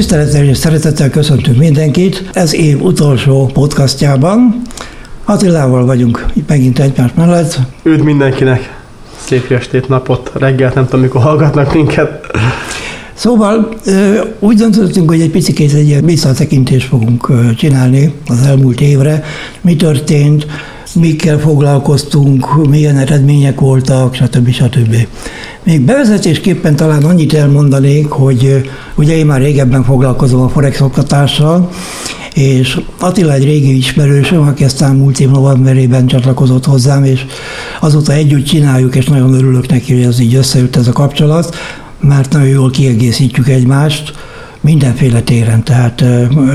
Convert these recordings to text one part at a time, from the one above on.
Tisztelettel és szeretettel köszöntünk mindenkit. Ez év utolsó podcastjában. Attilával vagyunk megint egymás mellett. Üdv mindenkinek! Szép estét, napot, reggelt, nem tudom, mikor hallgatnak minket. Szóval úgy döntöttünk, hogy egy picit egy ilyen visszatekintést fogunk csinálni az elmúlt évre. Mi történt, mikkel foglalkoztunk, milyen eredmények voltak, stb. stb. Még bevezetésképpen talán annyit elmondanék, hogy ugye én már régebben foglalkozom a Forex oktatással, és Attila egy régi ismerősöm, aki aztán múlt év novemberében csatlakozott hozzám, és azóta együtt csináljuk, és nagyon örülök neki, hogy ez így összejött ez a kapcsolat, mert nagyon jól kiegészítjük egymást, mindenféle téren, tehát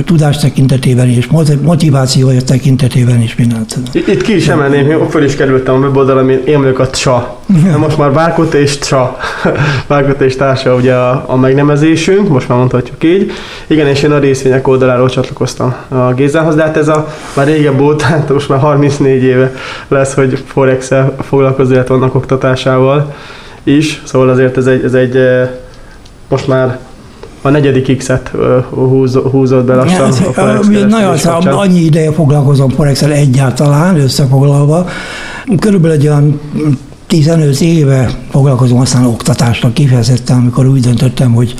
tudás tekintetében és motivációja tekintetében is mindent. Itt ki is emelném, föl is kerültem a weboldalon, én vagyok a CSA. Most már Bárkot és CSA. Bárkot és társa ugye a, a megnevezésünk, most már mondhatjuk így. Igen, és én a részvények oldaláról csatlakoztam a Gézához, de hát ez a már régebb óta, hát most már 34 éve lesz, hogy Forex-el foglalkozó, illetve annak oktatásával is, szóval azért ez egy, ez egy most már a negyedik X-et húz, húzott be lassan ja, a Forex Nagyon, szóval annyi ideje foglalkozom forex egyáltalán, összefoglalva. Körülbelül egy olyan 15 éve foglalkozom aztán oktatásnak kifejezetten, amikor úgy döntöttem, hogy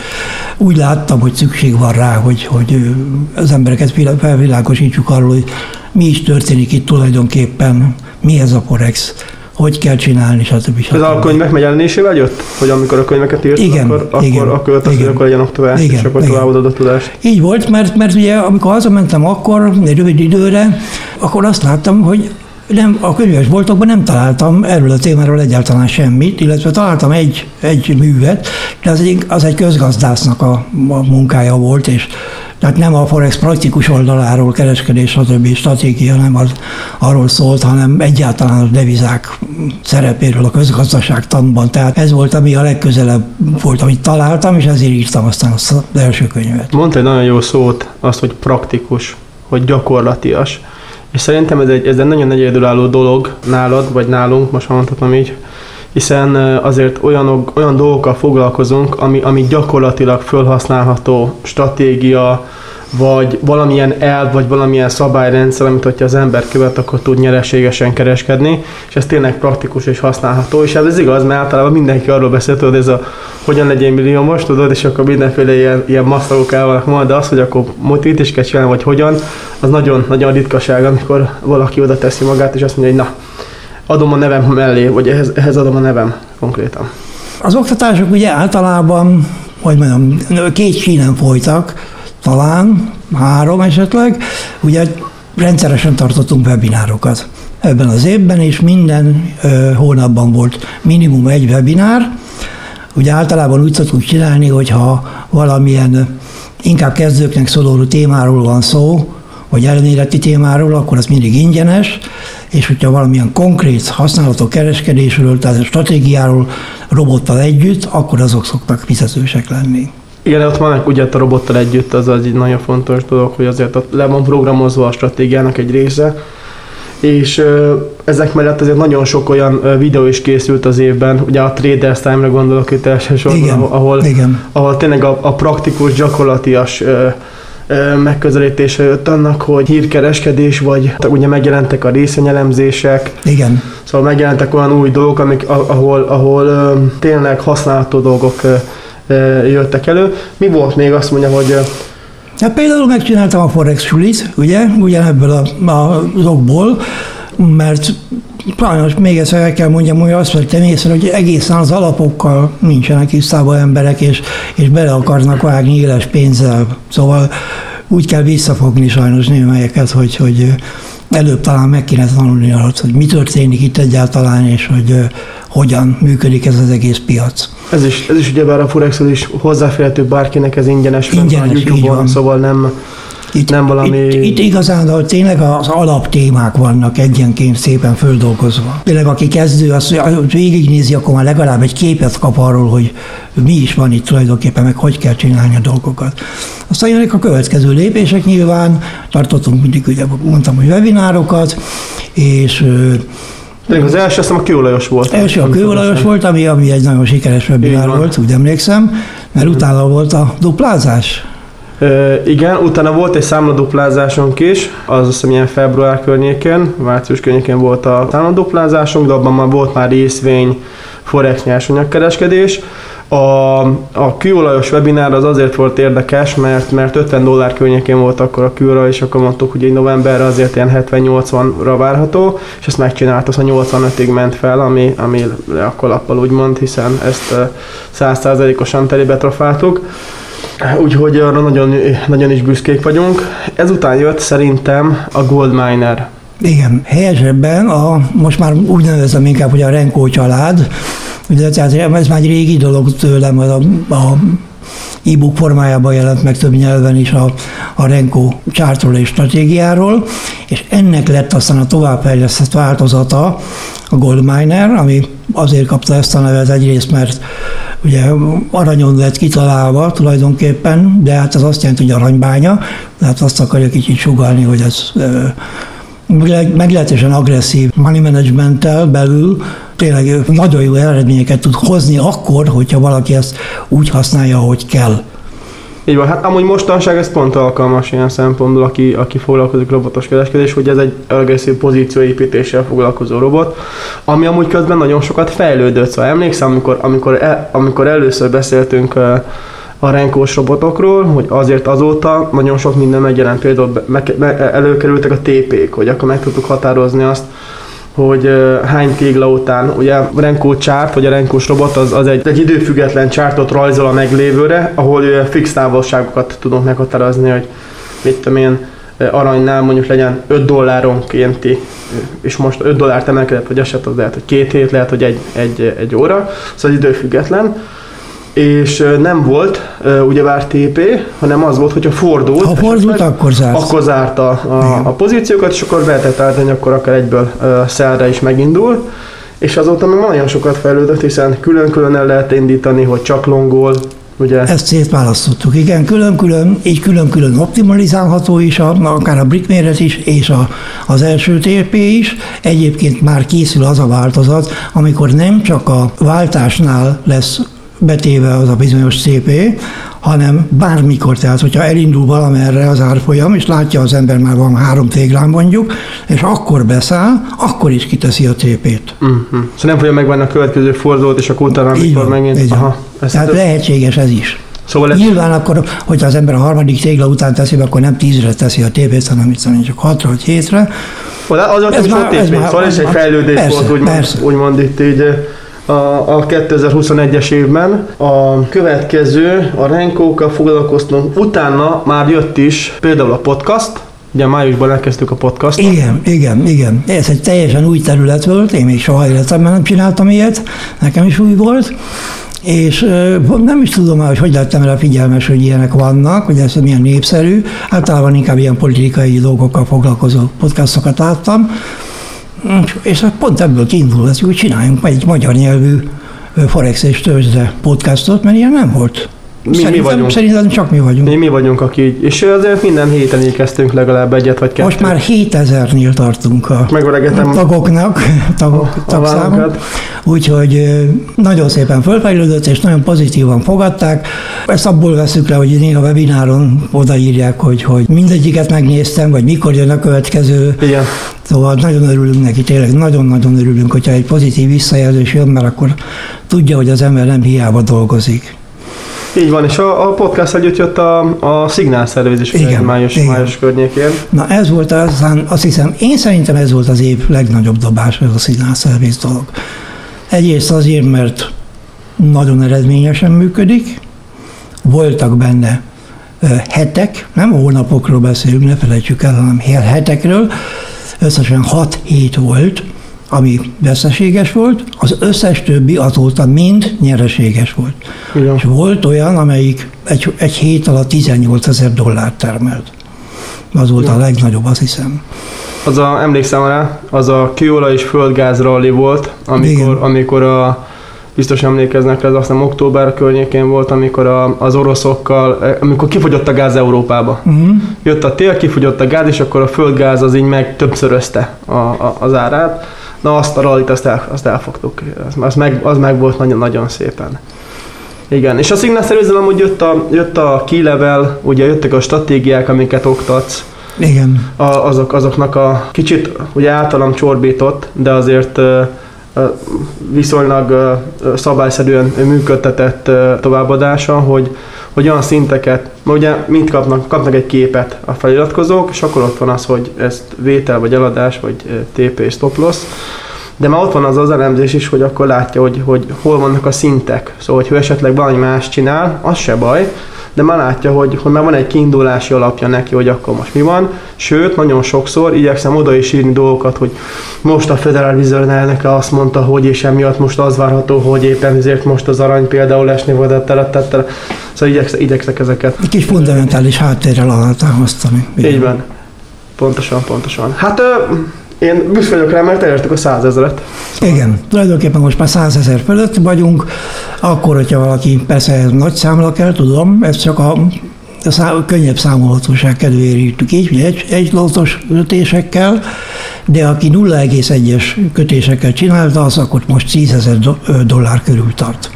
úgy láttam, hogy szükség van rá, hogy, hogy az embereket felvilágosítsuk arról, hogy mi is történik itt tulajdonképpen, mi ez a Forex, hogy kell csinálni, stb. stb. Ez a könyvek megjelenésével jött? Hogy amikor a könyveket írt, igen, akkor, igen, akkor, akkor hogy akkor legyen tovább, igen, és akkor továbbadod a tudást. Így volt, mert, mert ugye amikor hazamentem akkor, egy rövid időre, akkor azt láttam, hogy nem, a könyves boltokban nem találtam erről a témáról egyáltalán semmit, illetve találtam egy, egy művet, de az egy, az egy közgazdásznak a, a munkája volt, és tehát nem a Forex praktikus oldaláról kereskedés, stb. stratégia nem az arról szólt, hanem egyáltalán a devizák szerepéről a közgazdaságtanban. Tehát ez volt, ami a legközelebb volt, amit találtam, és ezért írtam aztán az első könyvet. Mondta egy nagyon jó szót, azt, hogy praktikus, hogy gyakorlatias. És szerintem ez egy, ez egy nagyon egyedülálló dolog nálad, vagy nálunk, most mondhatom így, hiszen azért olyan, olyan dolgokkal foglalkozunk, ami, ami gyakorlatilag felhasználható stratégia, vagy valamilyen elv, vagy valamilyen szabályrendszer, amit hogyha az ember követ, akkor tud nyereségesen kereskedni, és ez tényleg praktikus és használható, és ez igaz, mert általában mindenki arról beszél, hogy ez a hogyan legyen milliómos, tudod, és akkor mindenféle ilyen, ilyen masztalok el vannak ma, de az, hogy akkor itt is kell csinálni, vagy hogyan, az nagyon, nagyon ritkaság, amikor valaki oda teszi magát, és azt mondja, hogy na, adom a nevem mellé, vagy ehhez, ehhez adom a nevem konkrétan. Az oktatások ugye általában, hogy mondjam, két sínen folytak, talán három esetleg, ugye rendszeresen tartottunk webinárokat ebben az évben, és minden ö, hónapban volt minimum egy webinár. Ugye általában úgy szoktunk csinálni, hogyha valamilyen inkább kezdőknek szóló témáról van szó, vagy elméleti témáról, akkor az mindig ingyenes, és hogyha valamilyen konkrét használatok kereskedésről, tehát a stratégiáról robottal együtt, akkor azok szoktak fizetősek lenni. Igen, ott van ugye a robottal együtt, az egy nagyon fontos dolog, hogy azért ott le van programozva a stratégiának egy része, és ezek mellett azért nagyon sok olyan videó is készült az évben, ugye a Traders Time-ra gondolok itt elsősorban, igen, ahol, igen. ahol tényleg a, a praktikus, gyakorlatias megközelítése jött annak, hogy hírkereskedés, vagy ugye megjelentek a részvényelemzések. Igen. Szóval megjelentek olyan új dolgok, amik, ahol, ahol tényleg használható dolgok jöttek elő. Mi volt még azt mondja, hogy Hát például megcsináltam a Forex sulit, ugye, ugyanebből a, a okból, mert sajnos még egyszer el kell mondjam, hogy azt vettem észre, hogy egészen az alapokkal nincsenek tisztában emberek, és, és bele akarnak vágni éles pénzzel. Szóval úgy kell visszafogni sajnos némelyeket, hogy, hogy előbb talán meg kéne tanulni arra, hogy mi történik itt egyáltalán, és hogy hogyan működik ez az egész piac. Ez is, ez is ugyebár a Forex is hozzáférhető bárkinek, ez ingyenes, ingyenes a YouTube-on, szóval nem, itt, nem valami... Itt, itt igazán tényleg az alaptémák vannak egyenként szépen földolgozva. Tényleg aki kezdő, az, végignézi, akkor már legalább egy képet kap arról, hogy mi is van itt tulajdonképpen, meg hogy kell csinálni a dolgokat. Aztán jönnek a következő lépések nyilván, tartottunk mindig, ugye mondtam, hogy webinárokat, és de az első azt a kőolajos volt. Első a kőolajos volt, ami, ami egy nagyon sikeres webinár volt, úgy emlékszem, mert utána volt a duplázás. Igen, utána volt egy számladuplázásunk is, az azt hiszem ilyen február környékén, március környékén volt a számladuplázásunk, de abban már volt már részvény, forex nyersanyagkereskedés. A, a kőolajos webinár az azért volt érdekes, mert, mert 50 dollár környékén volt akkor a kőolaj, és akkor mondtuk, hogy egy novemberre azért ilyen 70-80-ra várható, és ezt megcsinált, az a 85-ig ment fel, ami, ami a kolappal úgymond, hiszen ezt 100%-osan telébe trafáltuk. Úgyhogy arra nagyon, nagyon is büszkék vagyunk. Ezután jött szerintem a Gold Miner. Igen, helyesebben a, most már úgy nevezem inkább, hogy a Renko család, ugye, tehát ez már egy régi dolog tőlem, a, a e-book formájában jelent meg több nyelven is a, a Renko csártról és stratégiáról, és ennek lett aztán a továbbfejlesztett változata a Goldminer, ami azért kapta ezt a nevet egyrészt, mert ugye aranyon lett kitalálva tulajdonképpen, de hát ez azt jelenti, hogy aranybánya, tehát azt akarja kicsit sugalni, hogy ez meglehetősen agresszív money managementtel belül tényleg nagyon jó eredményeket tud hozni akkor, hogyha valaki ezt úgy használja, hogy kell. Így van, hát amúgy mostanság ez pont alkalmas ilyen szempontból, aki, aki foglalkozik robotos kereskedés, hogy ez egy agresszív pozícióépítéssel foglalkozó robot, ami amúgy közben nagyon sokat fejlődött. Szóval emlékszem, amikor, amikor, el, amikor először beszéltünk a renkós robotokról, hogy azért azóta nagyon sok minden megjelent, például meg, meg, előkerültek a TP-k, hogy akkor meg tudtuk határozni azt, hogy hány tégla után, ugye Renko csárt, vagy a Renkós robot az, az egy, egy időfüggetlen csártot rajzol a meglévőre, ahol uh, fix távolságokat tudunk meghatározni, hogy mit tudom én, aranynál mondjuk legyen 5 dolláronkénti, és most 5 dollárt emelkedett, vagy eset az lehet, hogy két hét, lehet, hogy egy, egy, egy óra, szóval időfüggetlen és nem volt ugyebár TP, hanem az volt, hogyha fordult. Ha fordult, akkor zárt. Akkor zárta a, a pozíciókat, és akkor lehetett állítani, akkor akár egyből szelre is megindul. És azóta még nagyon sokat fejlődött, hiszen külön-külön el lehet indítani, hogy csak longol, Ugye? Ezt szétválasztottuk, igen, külön-külön, így külön-külön optimalizálható is, a, akár a brick is, és a, az első TP is. Egyébként már készül az a változat, amikor nem csak a váltásnál lesz betéve az a bizonyos CP, hanem bármikor, tehát hogyha elindul valamerre az árfolyam, és látja az ember már van három téglán mondjuk, és akkor beszáll, akkor is kiteszi a CP-t. Uh-huh. Szóval nem fogja megvenni a következő fordulót, és akkor utána, amikor megint... Így Aha, tehát ez lehetséges ez is. Szóval ez... Nyilván akkor, hogyha az ember a harmadik tégla után teszi, akkor nem tízre teszi a TP-t, hanem itt csak hatra vagy hétre. Az ez már, ez már, szóval ez egy fejlődés persze, volt, úgymond, úgymond itt így a, a 2021-es évben. A következő, a Renkókkal foglalkoztunk, utána már jött is például a podcast, Ugye májusban elkezdtük a podcast. Igen, igen, igen. Ez egy teljesen új terület volt, én még soha életemben nem csináltam ilyet, nekem is új volt. És nem is tudom már, hogy hogy lettem rá figyelmes, hogy ilyenek vannak, hogy ez milyen népszerű. Általában inkább ilyen politikai dolgokkal foglalkozó podcastokat láttam. És pont ebből kiindul, hogy csináljunk egy magyar nyelvű Forex és tőzsde podcastot, mert ilyen nem volt. Mi, szerintem, mi vagyunk. Szerintem csak mi vagyunk. Mi, mi vagyunk, aki és azért minden héten ékeztünk legalább egyet vagy kettőt. Most már 7000-nél tartunk a tagoknak, tagok, a, tagszámok. Úgyhogy nagyon szépen fölfejlődött, és nagyon pozitívan fogadták. Ezt abból veszük le, hogy néha webináron odaírják, hogy, hogy mindegyiket megnéztem, vagy mikor jön a következő. Igen. Szóval nagyon örülünk neki, tényleg nagyon-nagyon örülünk, hogyha egy pozitív visszajelzés jön, mert akkor tudja, hogy az ember nem hiába dolgozik. Így van, és a, a podcast együtt jött a, a szignálszervezés igen, május, igen. május környékén. Na ez volt aztán, azt hiszem, én szerintem ez volt az év legnagyobb dobás, ez a szignálszerviz dolog. Egyrészt azért, mert nagyon eredményesen működik, voltak benne hetek, nem hónapokról beszélünk, ne felejtsük el, hanem hetekről, összesen 6 hét volt, ami veszteséges volt, az összes többi azóta mind nyereséges volt. Igen. És volt olyan, amelyik egy, egy hét alatt 18 ezer dollárt termelt. Az volt Igen. a legnagyobb, azt hiszem. Az a, emlékszem rá, az a kőolaj és földgáz rally volt, amikor, amikor a biztos emlékeznek ez azt hiszem október környékén volt, amikor a, az oroszokkal, amikor kifogyott a gáz Európába. Uh-huh. Jött a tél, kifogyott a gáz, és akkor a földgáz az így meg többszörözte a, a, az árát Na azt a rallit, azt, el, azt elfogtuk. Az, az, meg, az meg volt nagyon, nagyon szépen. Igen, és a szignálszerűzőn amúgy jött a, jött a key level, ugye jöttek a stratégiák, amiket oktatsz, Igen. a, azok, azoknak a kicsit ugye általam csorbított, de azért viszonylag szabályszerűen működtetett továbbadása, hogy, hogy olyan szinteket, mert ugye mind kapnak, kapnak egy képet a feliratkozók, és akkor ott van az, hogy ez vétel, vagy eladás, vagy TP és stop loss, de már ott van az az elemzés is, hogy akkor látja, hogy, hogy hol vannak a szintek. Szóval, hogy ő esetleg valami más csinál, az se baj, de már látja, hogy, hogy már van egy kiindulási alapja neki, hogy akkor most mi van. Sőt, nagyon sokszor igyekszem oda is írni dolgokat, hogy most a Federal Reserve elnöke azt mondta, hogy és emiatt most az várható, hogy éppen ezért most az arany például esni volt, tettele, tettele. Szóval igyekszem, igyekszem ezeket. Egy kis fundamentális háttérrel alátámasztani. Így van. Pontosan, pontosan. Hát ö, én büszke vagyok rá, mert elértük a százezret. Igen, tulajdonképpen most már 100 ezer fölött vagyunk, akkor, hogyha valaki, persze ez nagy számla kell, tudom, ez csak a, a szá, könnyebb számolhatóság kedvéért írtuk így, ugye egy, egy lótos kötésekkel, de aki 0,1-es kötésekkel csinálta, az akkor most 10 ezer do- dollár körül tart.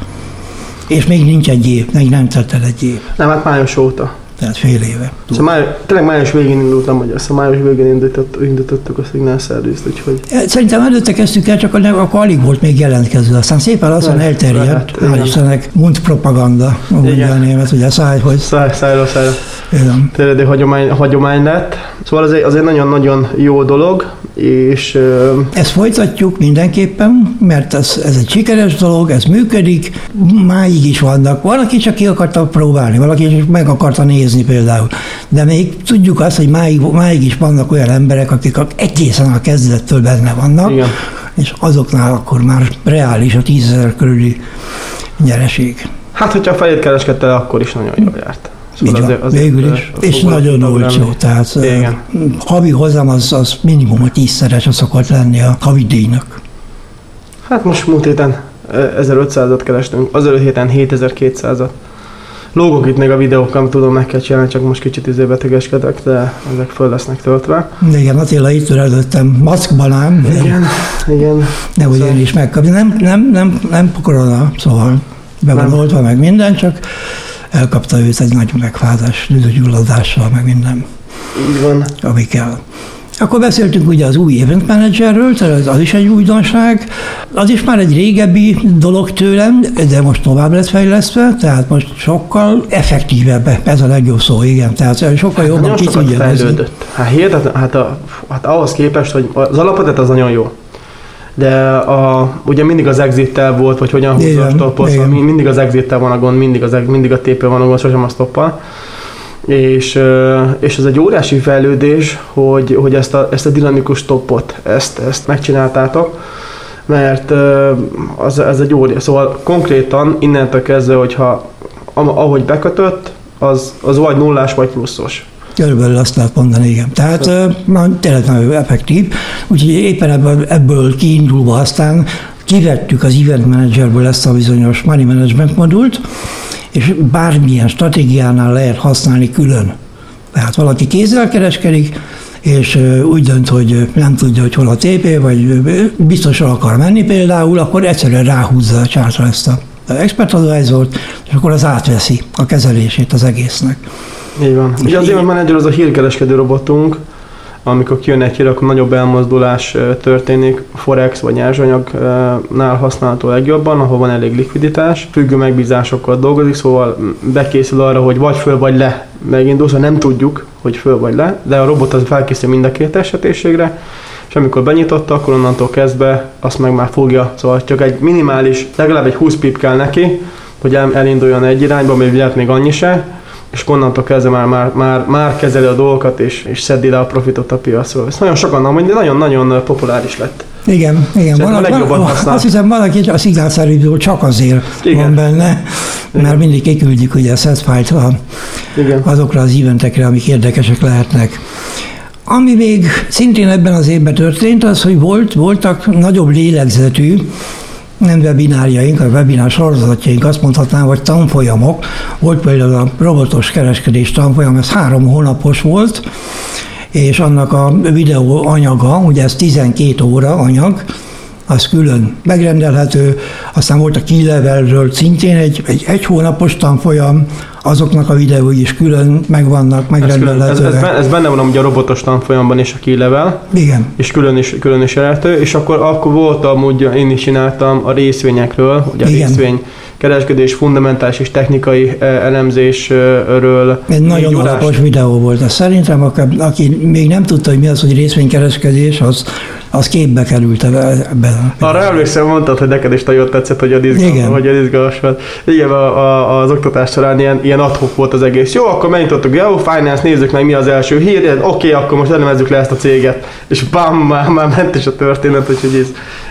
És még nincs egy év, még nem telt el egy év, Nem, hát május óta. Tehát fél éve. Szóval máj, tényleg május végén indultam, vagy azt május végén indított, indítottuk a Signal Service-t, úgyhogy Szerintem előtte kezdtük el, csak akkor alig volt még jelentkező. Aztán szépen lassan Lehet, elterjedt, lehet, hál'. Istennek, mundpropaganda, mondja Igen. a német, ugye száj, hogy száj, szájra, szájra. Igen. Tényleg hagyomány, hagyomány lett. Szóval ez egy, az egy nagyon-nagyon jó dolog, és Ezt folytatjuk mindenképpen, mert ez, ez egy sikeres dolog, ez működik, máig is vannak. Valaki csak ki akarta próbálni, valaki csak meg akarta nézni például. De még tudjuk azt, hogy máig, máig is vannak olyan emberek, akik egészen a kezdettől benne vannak, Igen. és azoknál akkor már reális a tízezer körüli nyereség. hát hogyha a fejét kereskedte, akkor is nagyon jól járt. Van, azért- azért, végül is. És nagyon olcsó, tehát ö, Igen. havi hozam az, az minimum a tízszeres az szokott lenni a havi díjnak. Hát most múlt héten ö, 1500-at kerestünk, az előtt héten 7200-at. Lógok itt még a videók, amit tudom meg kell csinálni, csak most kicsit izé betegeskedek, de ezek föl lesznek töltve. De igen, Attila itt előttem maszkban ám, Igen, igen. nehogy Szóval- én is megkapni. Nem, nem, nem, nem korona, szóval be van oltva meg minden, csak elkapta őt egy nagy megfázás, gyulladással, meg minden, Így van. ami kell. Akkor beszéltünk ugye az új event managerről, tehát az- is egy újdonság. Az is már egy régebbi dolog tőlem, de most tovább lett fejlesztve, tehát most sokkal effektívebb, ez a legjobb szó, igen. Tehát sokkal jobban Nagyon ki tudja. Hát hihetetlen, hát, a, hát ahhoz képest, hogy az alapötlet az nagyon jó. De a, ugye mindig az exit volt, vagy hogyan húzza a stoppot, szóval mindig az exit van a gond, mindig, az, mindig a TP van a gond, sosem a stoppal. És, és ez egy óriási fejlődés, hogy, hogy ezt, a, ezt a dinamikus stoppot, ezt, ezt megcsináltátok, mert az, ez egy óriás. Szóval konkrétan innentől kezdve, hogyha ahogy bekötött, az, az vagy nullás, vagy pluszos. Körülbelül azt lehet mondani, igen. Tehát tényleg nagyon effektív. Úgyhogy éppen ebből, ebből kiindulva aztán kivettük az event managerből ezt a bizonyos money management modult, és bármilyen stratégiánál lehet használni külön. Tehát valaki kézzel kereskedik, és úgy dönt, hogy nem tudja, hogy hol a TP, vagy biztosan akar menni például, akkor egyszerűen ráhúzza a csártra ezt a expert advisort, és akkor az átveszi a kezelését az egésznek. Így van. Ugye az Event Manager az a hírkereskedő robotunk, amikor kijön egy hír, akkor nagyobb elmozdulás történik, Forex vagy nyersanyagnál használható legjobban, ahol van elég likviditás, függő megbízásokkal dolgozik, szóval bekészül arra, hogy vagy föl vagy le. Megindul, szóval nem tudjuk, hogy föl vagy le, de a robot az felkészül mind a két esetésségre, és amikor benyitotta, akkor onnantól kezdve azt meg már fogja, szóval csak egy minimális, legalább egy 20 pip kell neki, hogy el, elinduljon egy irányba, még lehet még annyi se, és onnantól kezdve már, már, már, már kezeli a dolgokat, és, és szedi le a profitot a piacról. Ez nagyon sokan, amúgy nagyon-nagyon populáris lett. Igen, igen. Van, a legjobban van, használ. azt hiszem, valaki a szignálszerűből csak azért Igen. van benne, mert mindig kiküldjük ugye a setfile-t Igen. azokra az eventekre, amik érdekesek lehetnek. Ami még szintén ebben az évben történt, az, hogy volt, voltak nagyobb lélegzetű, nem webinárjaink, a webinár sorozatjaink, azt mondhatnám, hogy tanfolyamok. Volt például a robotos kereskedés tanfolyam, ez három hónapos volt, és annak a videó anyaga, ugye ez 12 óra anyag, az külön megrendelhető. Aztán volt a Kilevelről szintén egy, egy, egy hónapos tanfolyam, azoknak a videói is külön megvannak, megrendelhetőek. Ez, ez, ez, benne van amúgy a robotos tanfolyamban is a kilevel. Igen. És külön is, külön is elérhető, és akkor, akkor volt amúgy, én is csináltam a részvényekről, ugye a Igen. részvény kereskedés, fundamentális és technikai eh, elemzésről. Egy nagyon Gyulás- alapos videó volt. Ez szerintem, aki, aki még nem tudta, hogy mi az, hogy részvénykereskedés, az, az képbe került ebbe- ebben. Arra emlékszem, mondtad, hogy neked is nagyon tetszett, hogy a izgalmas, hogy a izgalmas volt. Igen, a, a, az oktatás során ilyen, ilyen adhok volt az egész. Jó, akkor megnyitottuk Yahoo Finance, nézzük meg mi az első hír, oké, akkor most elemezzük le ezt a céget. És bam, már, már ment is a történet, úgyhogy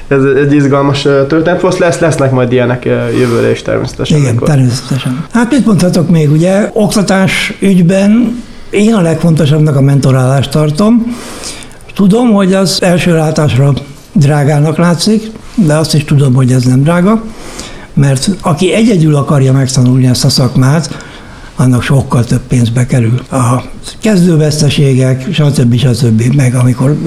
ez, ez egy izgalmas történet volt. Lesz, lesznek majd ilyenek jövőre is természetesen. Igen, amikor- természetesen. Hát mit mondhatok még, ugye, oktatás ügyben én a legfontosabbnak a mentorálást tartom. Tudom, hogy az első látásra drágának látszik, de azt is tudom, hogy ez nem drága, mert aki egyedül akarja megtanulni ezt a szakmát, annak sokkal több pénzbe kerül. A kezdőveszteségek, stb. stb. meg amikor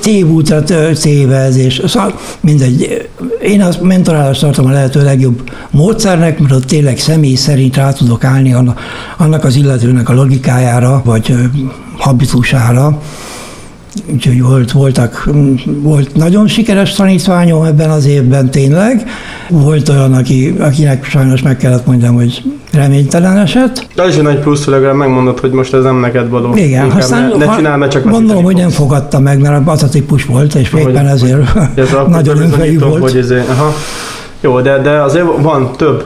tévútra tévez, és szóval mindegy. Én a mentorálást tartom a lehető legjobb módszernek, mert ott tényleg személy szerint rá tudok állni annak, az illetőnek a logikájára, vagy habitusára. Úgyhogy volt, voltak, volt nagyon sikeres tanítványom ebben az évben tényleg. Volt olyan, aki, akinek sajnos meg kellett mondjam, hogy reménytelen eset. De is egy nagy plusz, legalább megmondod, hogy most ez nem neked való. Igen, Inkább aztán ne, ne csinálj, mert csak gondolom, hogy nem fogadta meg, mert az a típus volt, és éppen ezért Ez nagyon önfejű volt. Hogy ezért, aha. Jó, de, de azért van több.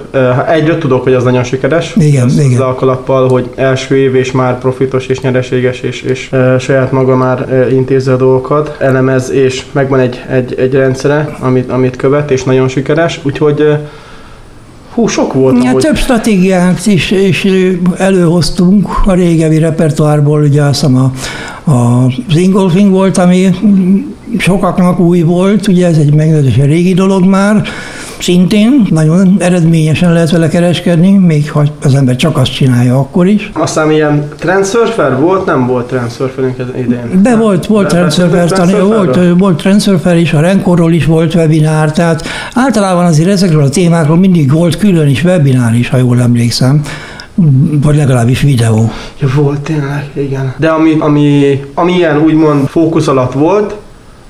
Egyre tudok, hogy az nagyon sikeres. Igen, az, igen. Az alkalappal, hogy első év és már profitos és nyereséges, és, és e, saját maga már e, intézi a dolgokat, elemez, és megvan egy, egy, egy rendszere, amit, amit követ, és nagyon sikeres. Úgyhogy e, hú, sok volt. Ja, amúgy. több stratégiát is, is előhoztunk a régebbi repertoárból, ugye azt hiszem a, a, az ingolfing volt, ami sokaknak új volt, ugye ez egy meglehetősen régi dolog már, szintén nagyon eredményesen lehet vele kereskedni, még ha az ember csak azt csinálja akkor is. Aztán ilyen Trendsurfer volt, nem volt Trendsurferünk idén. De volt, volt De Trendsurfer, volt, volt Trendsurfer is, a Renkorról is volt webinár, tehát általában azért ezekről a témákról mindig volt külön is webinár is, ha jól emlékszem, vagy legalábbis videó. Ja, volt tényleg, igen. De ami, ami, ami ilyen úgymond fókusz alatt volt,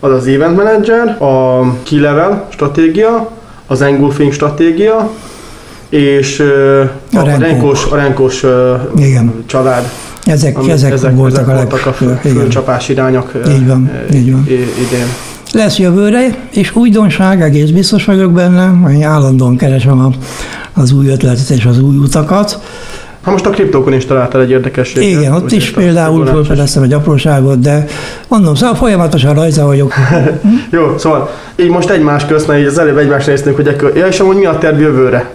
az az Event Manager, a Key Level stratégia, az Engulfing stratégia, és A a. Renkós, a Renkós Igen. család. Ezek, ami- ezek, ezek voltak a voltak a fő, főcsapás irányok Így van, ö, így van. idén. Lesz jövőre, és újdonság, egész biztos vagyok benne, én állandóan keresem a, az új ötletet és az új utakat. Ha most a kriptókon is találtál egy érdekességet. Igen, ott is például akkor felfedeztem egy apróságot, de mondom, szóval folyamatosan rajta vagyok. Jó, szóval így most egymás közt, mert így az előbb egymást néztünk, hogy ekkor, ja, és amúgy mi a terv jövőre?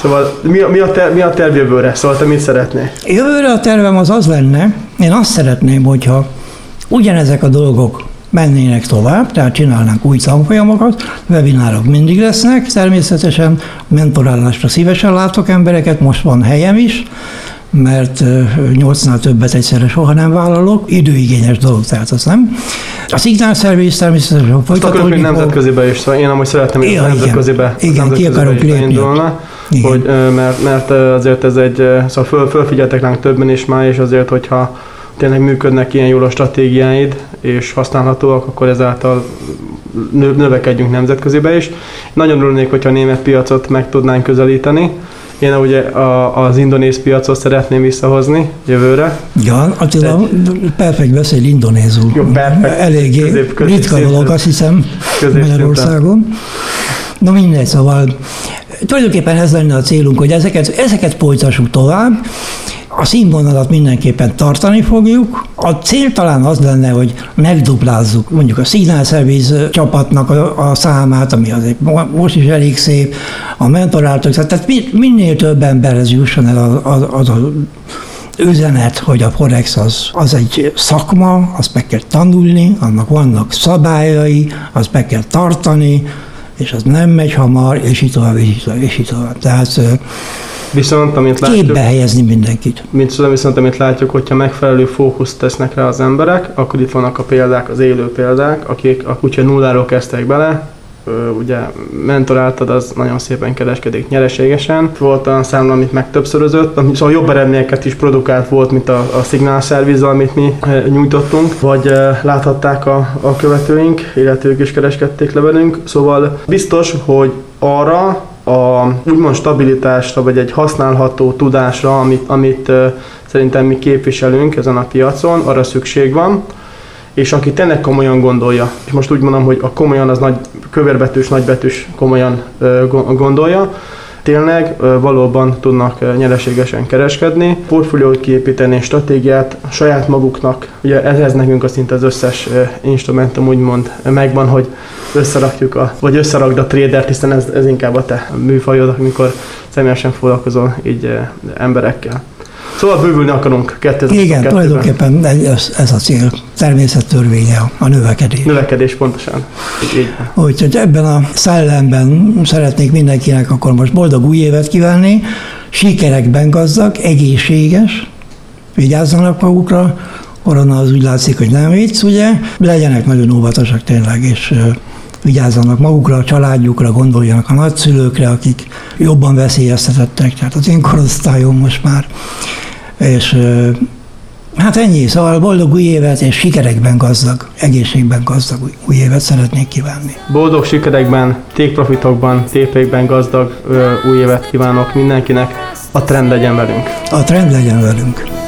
Szóval mi a, mi, a terv, mi a terv jövőre? Szóval te mit szeretnél? Jövőre a tervem az az lenne, én azt szeretném, hogyha ugyanezek a dolgok mennének tovább, tehát csinálnánk új tanfolyamokat, webinárok mindig lesznek, természetesen mentorálásra szívesen látok embereket, most van helyem is, mert nyolcnál többet egyszerre soha nem vállalok, időigényes dolog, tehát az nem. A Signal Service természetesen Most akarok még nemzetközibe is, szóval én amúgy szeretném, hogy Ja, a igen. nemzetközibe, Igen, ki nemzetközibe akarok lépni. Igen. hogy, mert, mert azért ez egy, szóval föl, fölfigyeltek ránk többen is már, és azért, hogyha tényleg működnek ilyen jól a stratégiáid, és használhatóak, akkor ezáltal nö, növekedjünk nemzetközibe is. Nagyon örülnék, hogyha a német piacot meg tudnánk közelíteni. Én ugye a, az indonéz piacot szeretném visszahozni jövőre. Ja, Attila perfekt beszél indonézul. Jó, perfekt. Eléggé Közép- közép ritka szinten. dolog, azt hiszem. Magyarországon. Na mindegy, szóval tulajdonképpen ez lenne a célunk, hogy ezeket, ezeket folytassuk tovább, a színvonalat mindenképpen tartani fogjuk. A cél talán az lenne, hogy megduplázzuk mondjuk a Signal Service csapatnak a, a számát, ami azért mo- most is elég szép, a mentoráltok, tehát mi- minél több emberhez jusson el az, az, az a üzenet, hogy a Forex az, az egy szakma, azt meg kell tanulni, annak vannak szabályai, azt meg kell tartani, és az nem megy hamar, és így tovább, és így tovább. És így tovább. Tehát Viszont, amit Képbe látjuk, helyezni mindenkit. mint viszont amit látjuk, hogyha megfelelő fókuszt tesznek rá az emberek, akkor itt vannak a példák, az élő példák, akik a kutya nulláról kezdtek bele, ugye mentoráltad, az nagyon szépen kereskedik nyereségesen. Volt olyan számla, amit megtöbbszörözött, ami szóval jobb eredményeket is produkált volt, mint a, a Signal Service, amit mi e, nyújtottunk, vagy e, láthatták a, a követőink, illetve ők is kereskedték le velünk. Szóval biztos, hogy arra a úgymond stabilitásra, vagy egy használható tudásra, amit, amit szerintem mi képviselünk ezen a piacon, arra szükség van. És aki tényleg komolyan gondolja, és most úgy mondom, hogy a komolyan az nagy kövérbetűs, nagybetűs komolyan gondolja, tényleg valóban tudnak nyereségesen kereskedni, portfóliót kiépíteni, stratégiát saját maguknak, ugye ez, ez nekünk a szinte az összes instrumentum úgymond megvan, hogy összerakjuk a, vagy összerakd a tradert, hiszen ez, ez inkább a te műfajod, amikor személyesen foglalkozol így emberekkel. Szóval bővülni akarunk 2022 Igen, tulajdonképpen ez, ez a cél. Természet törvénye a növekedés. Növekedés pontosan. Úgyhogy ebben a szellemben szeretnék mindenkinek akkor most boldog új évet kívánni, sikerekben gazdag, egészséges, vigyázzanak magukra, korona az úgy látszik, hogy nem vicc, ugye, legyenek nagyon óvatosak tényleg, és vigyázzanak magukra, a családjukra, gondoljanak a nagyszülőkre, akik jobban veszélyeztetettek, tehát az én korosztályom most már és hát ennyi, szóval boldog új évet és sikerekben gazdag, egészségben gazdag új évet szeretnék kívánni. Boldog sikerekben, tékprofitokban, tépékben gazdag új évet kívánok mindenkinek. A trend legyen velünk. A trend legyen velünk.